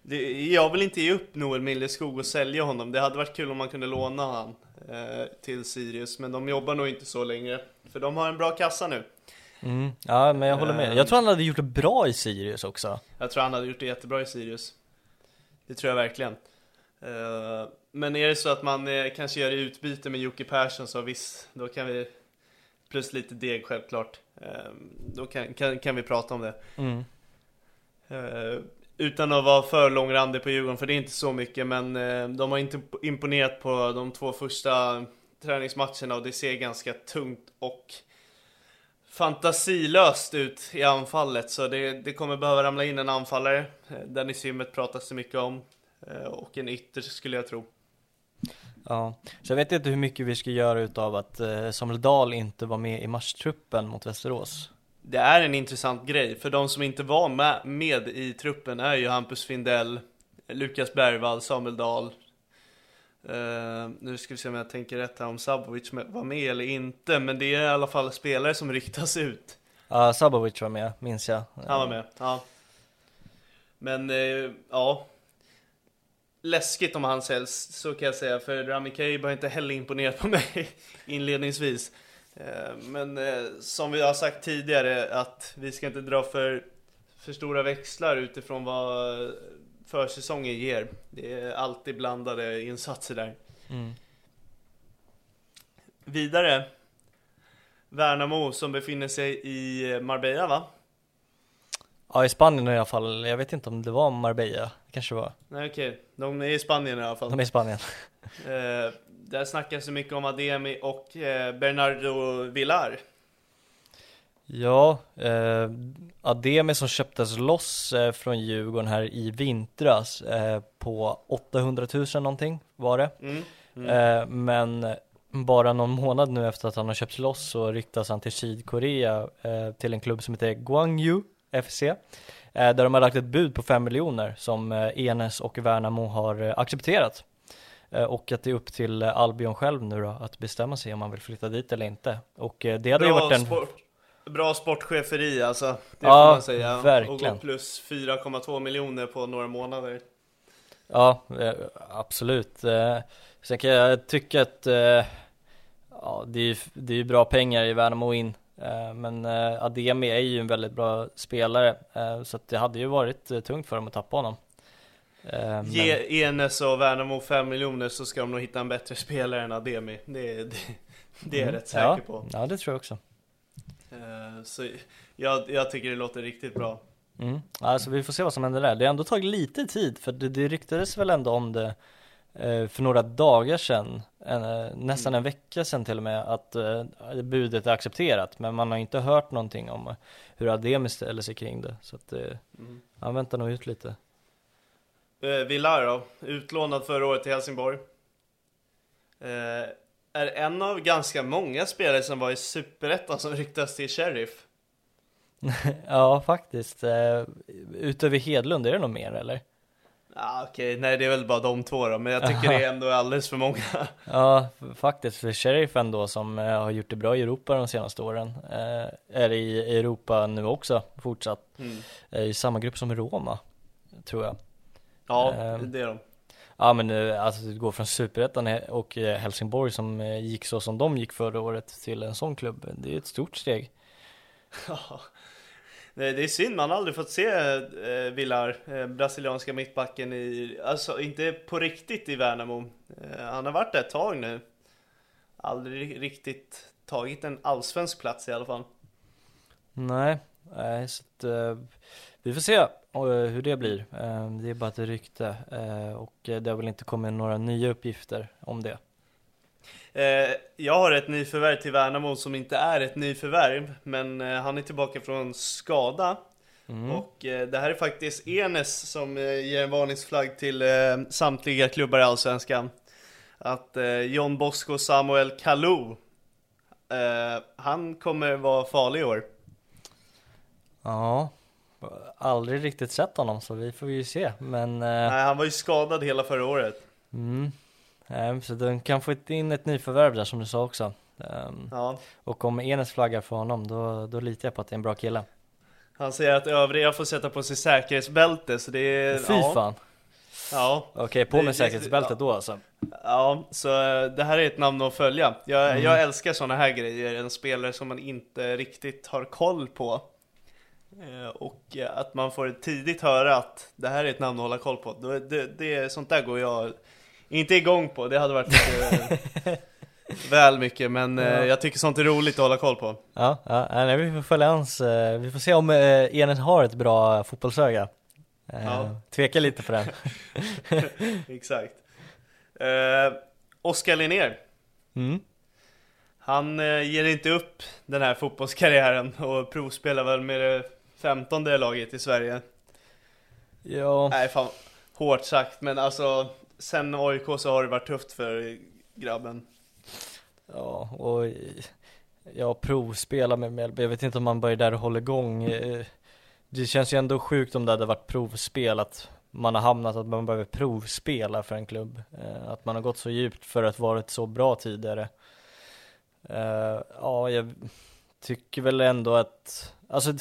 det, jag vill inte ge upp Noel Milleskog och sälja honom. Det hade varit kul om man kunde låna han eh, till Sirius, men de jobbar nog inte så längre. För de har en bra kassa nu. Mm, ja, men jag håller med. Jag tror han hade gjort det bra i Sirius också. Jag tror han hade gjort det jättebra i Sirius. Det tror jag verkligen. Men är det så att man kanske gör utbyte med Jocke Persson så visst, då kan vi plus lite deg självklart. Eh, då kan, kan, kan vi prata om det. Mm. Eh, utan att vara för långrandig på Djurgården, för det är inte så mycket, men eh, de har inte imponerat på de två första träningsmatcherna och det ser ganska tungt och fantasilöst ut i anfallet. Så det, det kommer behöva ramla in en anfallare. Eh, Dennis Hymmet pratas det mycket om. Och en ytter skulle jag tro. Ja, så jag vet inte hur mycket vi ska göra utav att eh, Samuel Dahl inte var med i matchtruppen mot Västerås. Det är en intressant grej, för de som inte var med, med i truppen är ju Hampus Findell, Lukas Bergvall, Samuel Dahl. Eh, nu ska vi se om jag tänker rätt här om Sabovic var med eller inte, men det är i alla fall spelare som ryktas ut. Ja, Sabovic var med, minns jag. Han var med, ja. Men, eh, ja. Läskigt om han säljs, så kan jag säga, för Rami Kaib har inte heller imponerat på mig inledningsvis. Eh, Men eh, som vi har sagt tidigare, att vi ska inte dra för, för stora växlar utifrån vad försäsongen ger. Det är alltid blandade insatser där. Mm. Vidare. Värnamo som befinner sig i Marbella va? Ja, i Spanien i alla fall. Jag vet inte om det var Marbella. Kanske var. Nej okej, de är i Spanien i alla fall. De är i Spanien. Eh, där snackas det mycket om Ademi och eh, Bernardo Villar. Ja, eh, Ademi som köptes loss eh, från Djurgården här i vintras eh, på 800 000 någonting var det. Mm. Eh, men bara någon månad nu efter att han har köpts loss så ryktas han till Sydkorea eh, till en klubb som heter Gwangju FC. Eh, där de har lagt ett bud på 5 miljoner som eh, Enes och Värnamo har eh, accepterat. Och att det är upp till Albion själv nu då att bestämma sig om man vill flytta dit eller inte. Och det hade ju varit en... sport, bra sportcheferi alltså, det Ja, får man säga. verkligen. Och gå plus 4,2 miljoner på några månader. Ja, absolut. Sen kan jag tycka att ja, det är ju det är bra pengar i Värnamo in. Eh, Men eh, Ademi är ju en väldigt bra spelare eh, så det hade ju varit tungt för dem att tappa honom. Men- Ge Enes och Värnamo 5 miljoner så ska de nog hitta en bättre spelare än Ademi. Det, det, det är jag rätt säker ja, på. Ja, det tror jag också. Så jag, jag tycker det låter riktigt bra. Mm. Alltså vi får se vad som händer där. Det har ändå tagit lite tid för det, det ryktades väl ändå om det för några dagar sedan, eh, nästan en vecka sedan till och med, att eh, budet är accepterat. Men man har inte hört någonting om eh, hur Ademi ställer sig kring det. Så att eh, han väntar nog ut lite. Eh, Villar då, utlånad förra året till Helsingborg. Eh, är en av ganska många spelare som var i Superettan som ryktas till Sheriff. ja, faktiskt. Eh, utöver Hedlund, är det nog mer eller? Ah, Okej, nej det är väl bara de två då, men jag tycker det ändå är alldeles för många. Ja, faktiskt. För Sheriff ändå som eh, har gjort det bra i Europa de senaste åren. Eh, är i Europa nu också, fortsatt. Mm. Eh, I samma grupp som Roma, tror jag. Ja, Ehm. det är de. Ja men eh, alltså det går från Superettan och eh, Helsingborg som eh, gick så som de gick förra året till en sån klubb. Det är ett stort steg. Det är synd, man har aldrig fått se eh, Villar, eh, brasilianska mittbacken i, alltså inte på riktigt i Värnamo. Eh, han har varit där ett tag nu. Aldrig riktigt tagit en allsvensk plats i alla fall. Nej, nej så att, eh, vi får se eh, hur det blir. Eh, det är bara ett rykte eh, och eh, det har väl inte kommit några nya uppgifter om det. Eh, jag har ett nyförvärv till Värnamo som inte är ett nyförvärv, men eh, han är tillbaka från skada. Och eh, det här är faktiskt Enes som ger en varningsflagg till samtliga klubbar i Allsvenskan. Att John Bosco Samuel Kalou, han kommer vara farlig i år. Ja, aldrig riktigt sett honom så vi får ju se. Men Nej, han var ju skadad hela förra året. mm, så de kan få in ett nyförvärv där som du sa också. Ehm, Ja. och om Enes flaggar för honom då, då litar jag på att det är en bra kille. Han säger att övriga får sätta på sig säkerhetsbälte, så det är... Fy ja, fan. Ja. Okej, på Det- med det- säkerhetsbältet då alltså. Ja, så eh, det här är ett namn att följa. Jag, Mm. jag älskar sådana här grejer, en spelare som man inte riktigt har koll på. Eh, Och eh, att man får tidigt höra att det här är ett namn att hålla koll på. Då- Det, det, sånt där går jag inte igång på, det hade varit lite väl mycket, men eh, Ja. jag tycker sånt är roligt att hålla koll på. Ja, ja nej, vi får följa hans, eh, vi får se om eh, Enes har ett bra fotbollsöga. Ja. Tveka lite på den. Exakt. Eh, Oskar Linnér, Mm. han ger inte upp den här fotbollskarriären och provspelar väl med det femtonde laget i Sverige. Ja, Nej fan, hårt sagt men alltså Sen AIK så har det varit tufft för grabben ja, och jag provspelar med Mjällby, jag vet inte om man börjar där och håller igång. Eh, det känns ju ändå sjukt om det hade varit provspel, att man har hamnat att man behöver provspela för en klubb. Eh, att man har gått så djupt för att varit så bra tidigare. Eh, ja, jag tycker väl ändå att, alltså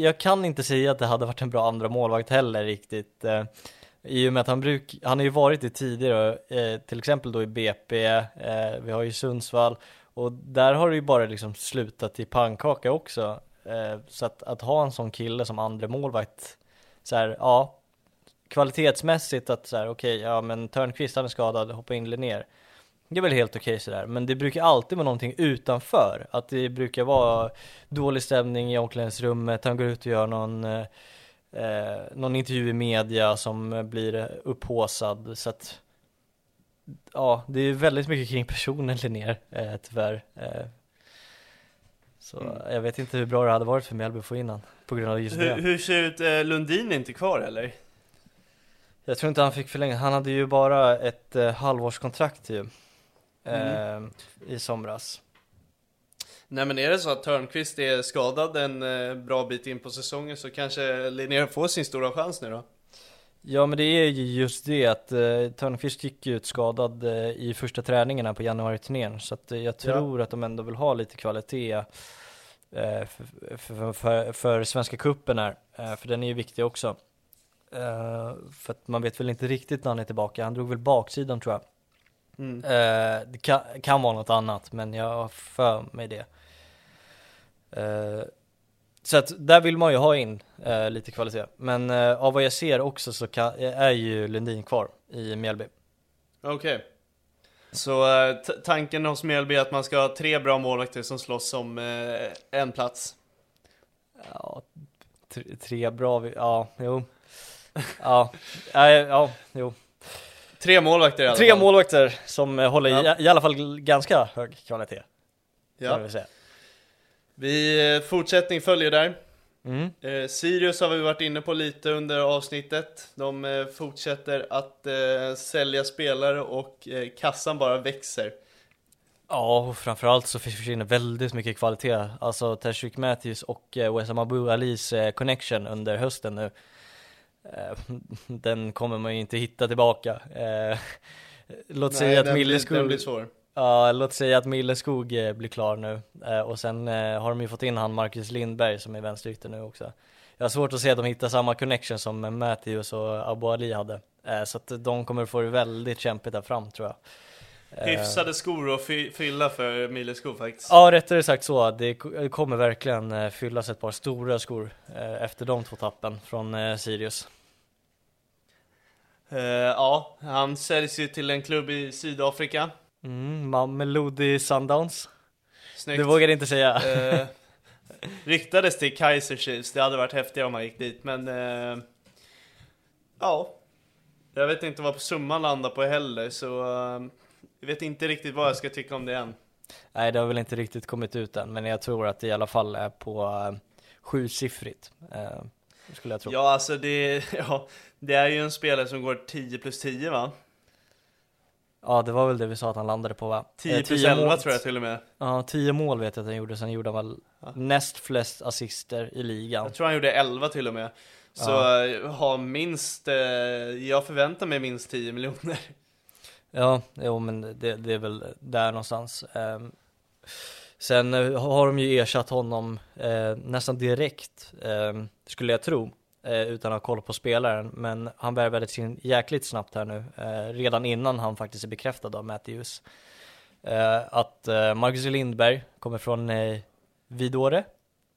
jag kan inte säga att det hade varit en bra andra målvakt heller riktigt. I och med att han bruk, han har ju varit det tidigare, eh, till exempel då i BP, eh, vi har ju Sundsvall, och där har det ju bara liksom slutat i pannkaka också. Eh, så att, att ha en sån kille som andra målvakt så här, ja, kvalitetsmässigt att så här, okej, ja men Törnqvist han är skadad, hoppa in Linnér. det är väl helt okej sådär, men det brukar alltid vara någonting utanför. Att det brukar vara dålig stämning i omklädningsrummet, han går ut och gör någon, eh, eh, någon intervju i media som blir upphåsad. Så att, ja, det är väldigt mycket kring personen Linnér, eh, tyvärr. Eh, så mm. jag vet inte hur bra det hade varit för Mjällby att få in han, på grund av just hur, det. Hur ser det ut, eh, Lundin är inte kvar eller? Jag tror inte han fick förlänga, han hade ju bara ett eh, halvårskontrakt ju mm. eh, i somras. Nej men är det så att Törnqvist är skadad en eh, bra bit in på säsongen så kanske Linnér får sin stora chans nu då? Ja men det är ju just det att eh, Törnqvist gick ut skadad eh, i första träningarna på januari-turnén så att eh, jag tror ja. att de ändå vill ha lite kvalitet eh, för, för, för, för, Svenska cupen här, eh, för den är ju viktig också. För att man vet väl inte riktigt när han är tillbaka, han drog väl baksidan tror jag. Mm. Det kan, kan, vara något annat, men jag har för mig det. Uh, så att där vill man ju ha in lite kvalitet. Men av vad jag ser också så kan, är ju Lundin kvar i Mjällby. Okej. Okay. Så tanken hos Mjällby är att man ska ha tre bra målvakter som slåss om en plats? Ja, tre, tre bra, ja, jo ja, ja, ja, jo. Tre målvakter i alla Tre fall. målvakter som håller ja. i, i alla fall ganska hög kvalitet. Ja. Vi, säga. Vi eh, fortsättning följer där. Mm. Eh, Sirius har vi varit inne på lite under avsnittet. De eh, fortsätter att eh, sälja spelare och eh, kassan bara växer. Ja, och framförallt så försvinner väldigt mycket kvalitet. Alltså Tashrik Matthews och eh, Wessam Abu Alis connection under hösten nu den kommer man ju inte hitta tillbaka. Låt säga att Milleskog blir svår. Ja, låt säga att Milleskog eh, blir klar nu och sen har de ju fått in han Marcus Lindberg som är vänsterytter nu också. Jag har svårt att se att de hittar samma connection som Matthews och Abu Ali hade. Så att de kommer få det väldigt kämpigt där fram tror jag. Hyfsade skor att fylla för Milleskog faktiskt. Ja, rättare sagt så. Det kommer verkligen fyllas ett par stora skor efter de två tappen från Sirius. Ja, han säljs ju till en klubb i Sydafrika. Mm, Mamelodi Sundowns. Snyggt. Du vågar inte säga. Uh, ryktades till Kaiser Chiefs, det hade varit häftigare om han gick dit, men uh, ja. Jag vet inte vad summan landar på heller, så uh, jag vet inte riktigt vad jag ska tycka om det än. Nej, det har väl inte riktigt kommit ut än, men jag tror att det i alla fall är på uh, sjusiffrigt. Uh, skulle jag tro. Ja, alltså det, ja, det är ju en spelare som går 10 plus 10 va? Ja, det var väl det vi sa att han landade på va? 10 eh, plus 11 mål, tror jag till och med. Ja, 10 mål vet jag att han gjorde, sen gjorde han väl ja. näst flest assister i ligan. Jag tror han gjorde 11 till och med. Så ja. Ha minst, eh, jag förväntar mig minst 10 miljoner. Ja, jo men det, det är väl där någonstans. Eh, sen har de ju ersatt honom eh, nästan direkt, ehm, skulle jag tro Eh, utan att ha koll på spelaren. Men han värvades in jäkligt snabbt här nu, eh, redan innan han faktiskt är bekräftad av Matthews. Eh, att eh, Marcus Lindberg kommer från eh, Vidore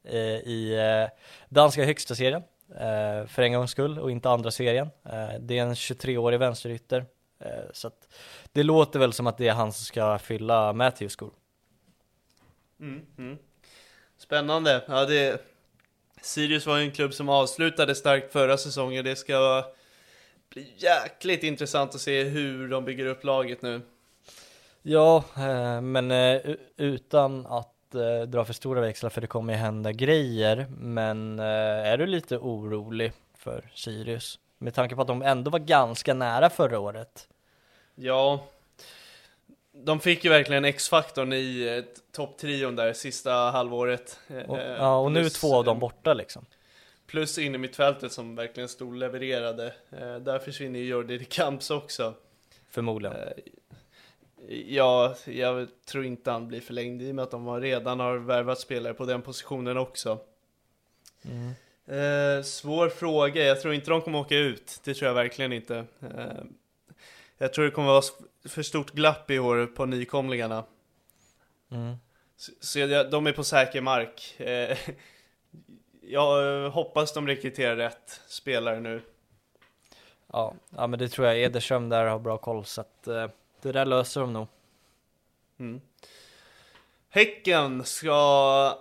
eh, i eh, danska högsta serien eh, för en gångs skull och inte andra serien. Eh, det är en 23-årig vänsterytter. så att det låter väl som att det är han som ska fylla Matthews skor. Mm, mm. Spännande. Ja, det, Sirius var ju en klubb som avslutade starkt förra säsongen. Det ska bli jäkligt intressant att se hur de bygger upp laget nu. Ja, eh, men eh, utan att eh, dra för stora växlar för det kommer ju hända grejer. Men är du lite orolig för Sirius? Med tanke på att de ändå var ganska nära förra året. Ja, de fick ju verkligen X-faktorn i eh, topptrion där sista halvåret. Och, eh, ja, och nu är två av dem borta liksom. Plus in i mittfältet som verkligen stod levererade. Eh, där försvinner ju Jordi Camps också. Förmodligen. Eh, ja, jag tror inte han blir förlängd i och med att de redan har värvat spelare på den positionen också. Mm. Eh, svår fråga, jag tror inte de kommer åka ut. Det tror jag verkligen inte. Eh, jag tror det kommer vara för stort glapp i år på nykomlingarna. Mm. Så, så jag, de är på säker mark. Eh, jag hoppas de rekryterar rätt spelare nu. Ja, ja men det tror jag Ederström där har bra koll så att eh, det där löser de nog. Mm. Häcken ska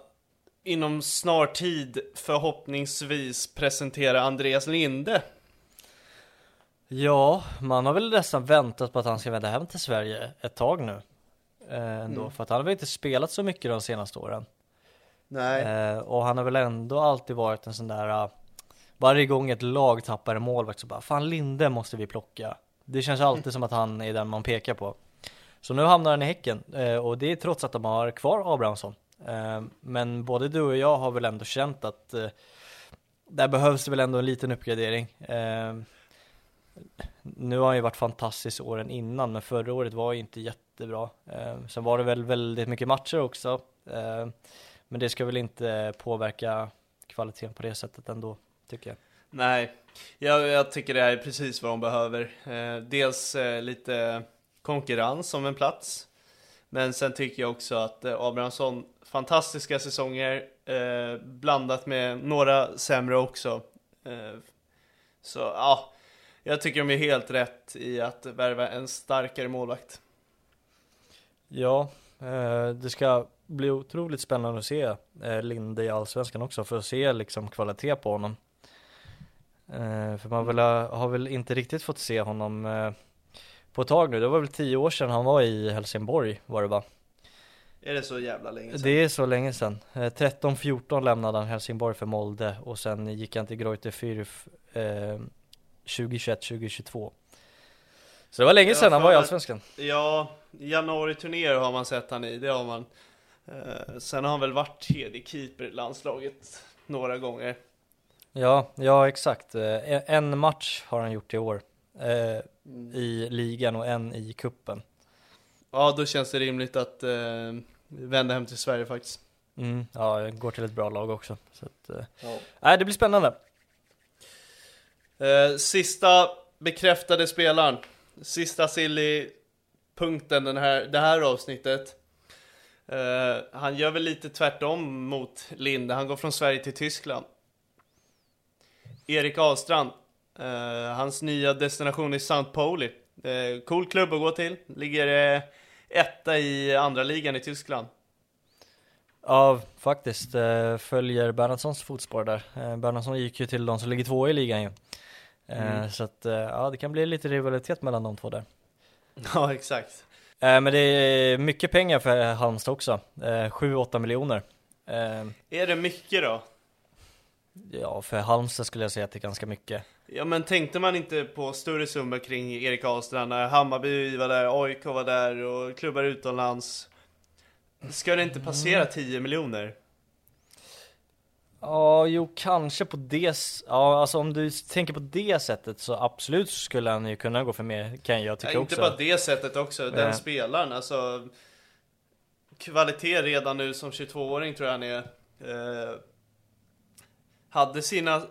inom snar tid förhoppningsvis presentera Andreas Linde. Ja, man har väl nästan väntat på att han ska vända hem till Sverige ett tag nu. Eh, ändå, Mm. för att han har väl inte spelat så mycket de senaste åren. Nej. Eh, och han har väl ändå alltid varit en sån där, uh, varje gång ett lag tappar en målvakt så bara, fan Linde måste vi plocka. Det känns alltid som att han är den man pekar på. Så nu hamnar han i Häcken, eh, och det är trots att de har kvar Abrahamsson. Eh, men både du och jag har väl ändå känt att eh, där behövs det väl ändå en liten uppgradering. Nu har han ju varit fantastisk åren innan, men förra året var ju inte jättebra. Eh, sen var det väl väldigt mycket matcher också. Eh, men det ska väl inte påverka kvaliteten på det sättet ändå, tycker jag. Nej, jag, jag tycker det här är precis vad de behöver. Eh, dels eh, lite konkurrens om en plats. Men sen tycker jag också att eh, Abrahamsson, fantastiska säsonger, eh, blandat med några sämre också. Eh, så ja, jag tycker de är helt rätt i att värva en starkare målvakt. Ja, eh, det ska bli otroligt spännande att se eh, Linde i Allsvenskan också för att se liksom kvalitet på honom. Eh, för man väl, har- har väl inte riktigt fått se honom på ett tag nu. Det var väl tio år sedan han var i Helsingborg var det va? Är det så jävla länge sedan? Det är så länge sedan. Eh, 13-14 lämnade han Helsingborg för Molde och sen gick han till Greuther Fürth 2021-2022. Så det var länge sedan han var i Allsvenskan. Ja, januari-turnéer har man sett han i, det har man. Eh, sen har han väl varit tredje keeper i landslaget några gånger. Ja, ja exakt. Eh, En match har han gjort i år. Eh, I ligan och en i kuppen. Ja, då känns det rimligt att eh, vända hem till Sverige faktiskt. Mm, ja, går till ett bra lag också. Så att, eh, Ja. nej, det blir spännande. Eh, sista bekräftade spelaren. Sista silly-punkten den här, det här avsnittet. Eh, han gör väl lite tvärtom mot Linde. Han går från Sverige till Tyskland. Erik Ahlstrand. Eh, hans nya destination är St. Pauli. Cool klubb att gå till. Ligger eh, etta i andra ligan i Tyskland. Ja, faktiskt. Eh, följer Bernhardssons fotspår där. Eh, Bernhardsson gick ju till de som ligger två i ligan ju. Eh, Mm. Så att, eh, ja, det kan bli lite rivalitet mellan de två där. Ja, exakt. Eh, men det är mycket pengar för Halmstad också. Eh, 7-8 miljoner. Är det mycket då? ja, för Halmstad skulle jag säga att det är ganska mycket. Ja men tänkte man inte på större summor kring Erik Ahlstrand när Hammarby var där, AIK var där och klubbar utomlands? Ska det inte passera 10 miljoner? Ja, jo kanske på det, ja alltså om du tänker på det sättet så absolut skulle han ju kunna gå för mer kan jag tycka Ja, inte också. bara det sättet också, den Eh. spelaren alltså Kvalitet redan nu som 22-åring tror jag han är eh, Hade sina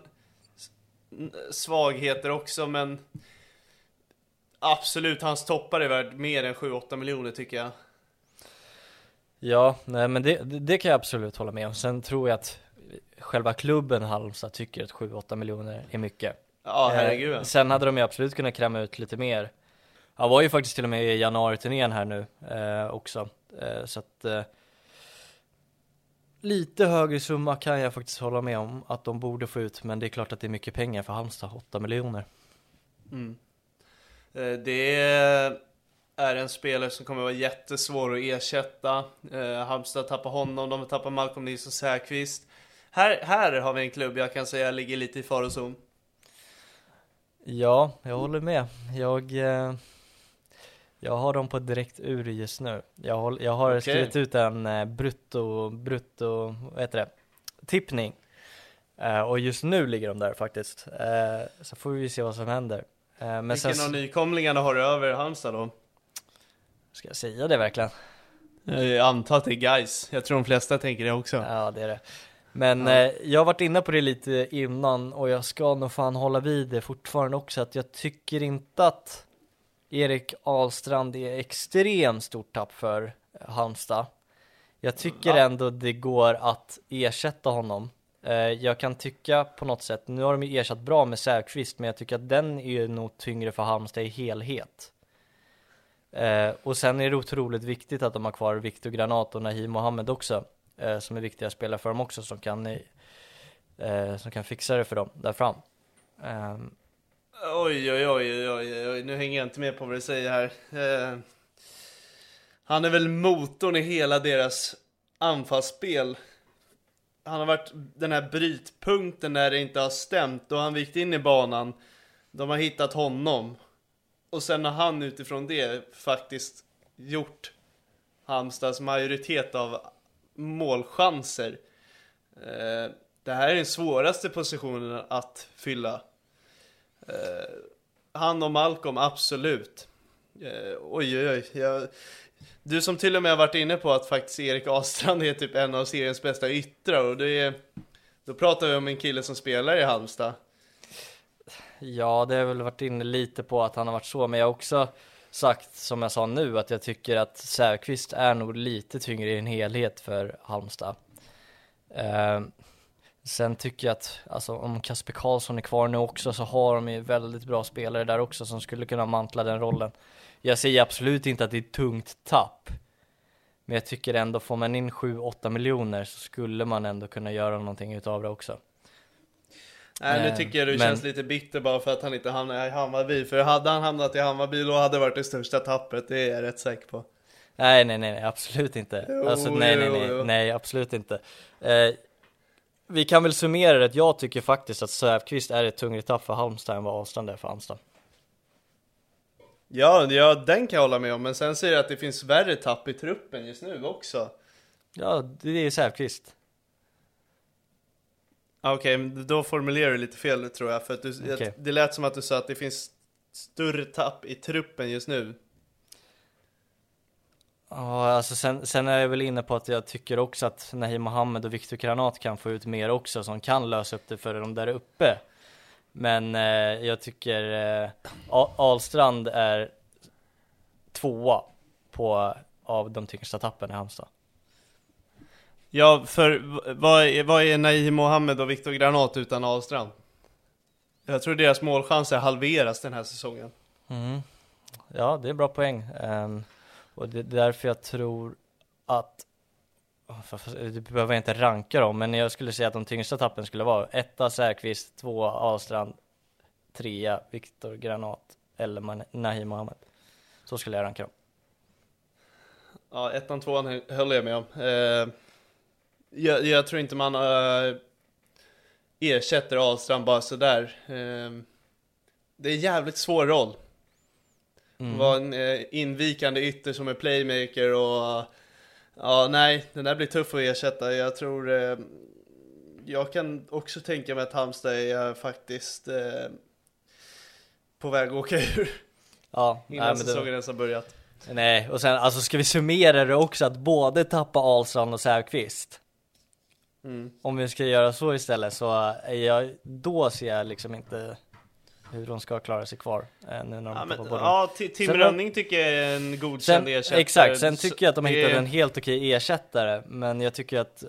svagheter också men Absolut, hans toppar är värd mer än 7-8 miljoner tycker jag Ja, nej men det, det, det kan jag absolut hålla med om. Sen tror jag att själva klubben Halmstad tycker att 7-8 miljoner är mycket. Ja, Eh, herregud Sen hade de ju absolut kunnat kräma ut lite mer. Han var ju faktiskt till och med i januari-turnén här nu eh, också. Eh, så att eh, lite högre summa kan jag faktiskt hålla med om att de borde få ut. Men det är klart att det är mycket pengar för Halmstad, 8 miljoner. Mm. Eh, Det är en spelare som kommer vara jättesvår att ersätta. Eh, Halmstad tappar honom, de tappar Malcolm Nilsson Säfqvist. Här, här har vi en klubb jag kan säga ligger lite i farozon. Ja, jag håller med. Jag, eh, jag har dem på direkt ur just nu. Jag, håll, jag har Okej. skrivit ut en eh, brutto, brutto, vad heter det, tippning. Eh, och just nu ligger de där faktiskt. Så får vi se vad som händer. Men Vilken sen, av nykomlingarna har du över Halmstad då? ska jag säga det verkligen? Jag antar att det är guys. Jag tror de flesta tänker det också. Ja, det är det. Men Ja. eh, jag har varit inne på det lite innan och jag ska nog fan hålla vid det fortfarande också att jag tycker inte att Erik Ahlstrand är extremt stort tapp för Halmstad. Jag tycker ändå det går att ersätta honom. Eh, jag kan tycka på något sätt, nu har de ju ersatt bra med Säfqvist men jag tycker att den är ju nog tyngre för Halmstad i helhet. Eh, och sen är det otroligt viktigt att de har kvar Viktor Granat och Nahim Mohammed också, eh, som är viktiga spelare för dem också, som kan, eh, som kan fixa det för dem där fram. Um, oj, oj, oj, oj, oj, nu hänger jag inte med på vad du säger här. Eh, han är väl motorn i hela deras anfallsspel. Han har varit den här brytpunkten när det inte har stämt, då har han vikt in i banan. De har hittat honom. Och sen har han utifrån det faktiskt gjort Halmstads majoritet av målchanser. Eh, det här är den svåraste positionen att fylla. Eh, han och Malcolm, absolut. Eh, oj, oj, oj. Jag, du som till och med har varit inne på att faktiskt Erik Astrand är typ en av seriens bästa yttrar och det är, då pratar vi om en kille som spelar i Halmstad. Ja, det har jag väl varit inne lite på att han har varit så, men jag har också sagt, som jag sa nu, att jag tycker att Säfqvist är nog lite tyngre i en helhet för Halmstad. Eh, sen tycker jag att, alltså om Kasper Karlsson är kvar nu också så har de ju väldigt bra spelare där också som skulle kunna mantla den rollen. Jag säger absolut inte att det är ett tungt tapp. Men jag tycker ändå, får man in 7-8 miljoner så skulle man ändå kunna göra någonting utav det också. Nej, nu tycker jag du men... känns lite bitter bara för att han inte hamnar i Hammarby. För hade han hamnat i Hammarby då hade det varit det största tappet, det är jag rätt säker på. Nej, nej, nej, absolut inte. Jo, alltså, nej, nej, nej, nej, absolut inte. Eh, vi kan väl summera det, jag tycker faktiskt att Säfqvist är ett tyngre tapp för Halmstad än vad Ahlstrand är för Halmstad. Ja, ja, den kan jag hålla med om, men sen ser jag att det finns värre tapp i truppen just nu också. Ja, det är Säfqvist. Okej, okay, då formulerar du lite fel tror jag, för att du, okay. det lät som att du sa att det finns större tapp i truppen just nu. Ja, alltså sen, sen är jag väl inne på att jag tycker också att Nahim Mohammed och Viktor Granat kan få ut mer också som kan lösa upp det för dem där uppe. Men eh, jag tycker eh, Alstrand är tvåa på av de tyngsta tappen i Halmstad. Ja, för vad är, vad är Naim Mohammed och Viktor Granat utan Ahlstrand? Jag tror deras målchanser halveras den här säsongen. Mm. Ja, det är bra poäng. Um, och det är därför jag tror att du behöver inte ranka dem, men jag skulle säga att de tyngsta tappen skulle vara etta Särqvist, tvåa Ahlstrand, trea Viktor Granat eller Nahim Mohammed. Så skulle jag ranka dem. Ja, ettan, tvåan höll jag med om. Eh, jag, jag, tror inte man uh, ersätter Ahlstrand bara sådär. Uh, det är en jävligt svår roll. Mm. Vara en uh, invikande ytter som är playmaker och Ja, nej, den där blir tuff att ersätta. Jag tror... Jag kan också tänka mig att Halmstad är faktiskt på väg att åka ur. Ja, innan nej, säsongen ens har börjat. Nej, och sen alltså ska vi summera det också att både tappa Ahlstrand och Säfqvist Mm. Om vi ska göra så istället så är jag, då ser jag liksom inte hur de ska klara sig kvar eh, nu när de ja, men, ja, Tim Rönning tycker jag är en godkänd ersättare Exakt, sen tycker jag att de har hittat en helt okej ersättare Men jag tycker att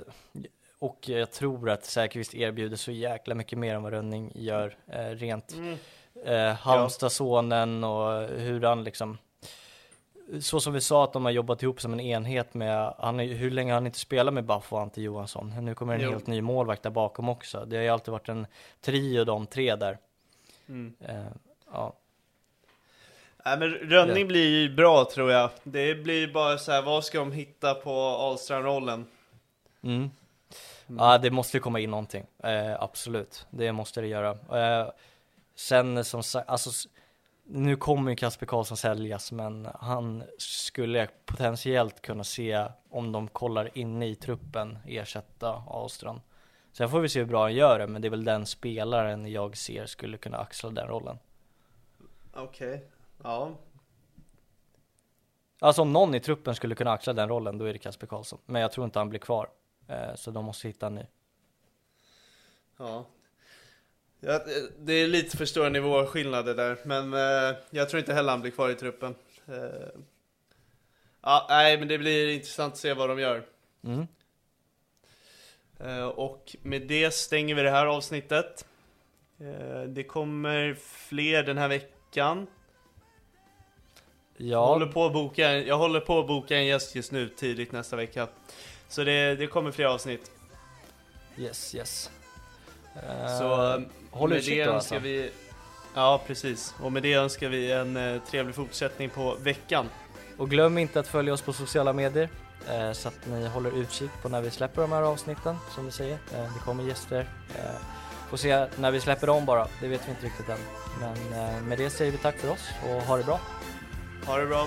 Och jag tror att Säkerqvist erbjuder så jäkla mycket mer än vad Rönning gör eh, Rent mm. eh, Halmstadsonen och hur han liksom så som vi sa att de har jobbat ihop som en enhet med, han, hur länge har han inte spelat med Baffo och Ante Johansson? Nu kommer en jo. helt ny målvakt där bakom också. Det har ju alltid varit en trio de tre där. Mm. Uh, ja. Nej men Rönning ja. blir ju bra tror jag. Det blir bara så här, vad ska de hitta på Ahlstrand-rollen? Mm. Mm. Ja det måste ju komma in någonting, uh, absolut. Det måste det göra. Uh, sen som sagt, alltså nu kommer ju Kasper Karlsson säljas, men han skulle potentiellt kunna se, om de kollar inne i truppen, ersätta Ahlstrand. Sen får vi se hur bra han gör det, men det är väl den spelaren jag ser skulle kunna axla den rollen. Okej, okay. ja. Alltså om någon i truppen skulle kunna axla den rollen, då är det Kasper Karlsson. Men jag tror inte han blir kvar. Eh, så de måste hitta en ny. Ja, Ja, det är lite för stora nivåskillnader där, men eh, jag tror inte heller han blir kvar i truppen. Eh, ja, nej, men det blir intressant att se vad de gör. Mm. Eh, och med det stänger vi det här avsnittet. Eh, det kommer fler den här veckan. Jag, håller på att boka, jag håller på att boka en gäst just nu, tidigt nästa vecka. Så det, det kommer fler avsnitt. Yes, yes. Så uh, håll med det då, alltså. vi... Ja, precis. Och med det önskar vi en uh, trevlig fortsättning på veckan. Och glöm inte att följa oss på sociala medier uh, så att ni håller utkik på när vi släpper de här avsnitten, som vi säger. det kommer gäster. Får se när vi släpper dem bara, det vet vi inte riktigt än. Men med det säger vi tack för oss och ha det bra. Ha det bra.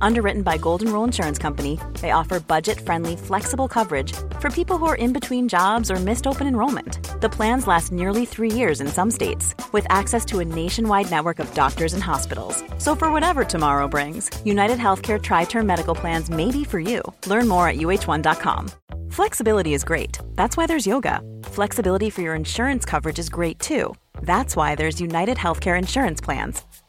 Underwritten by Golden Rule Insurance Company, they offer budget friendly, flexible coverage for people who are in between jobs or missed open enrollment. The plans last nearly three years in some states, with access to a nationwide network of doctors and hospitals. So, for whatever tomorrow brings, United Healthcare Tri Term Medical Plans may be for you. Learn more at uh1.com. Flexibility is great. That's why there's yoga. Flexibility for your insurance coverage is great too. That's why there's United Healthcare Insurance Plans.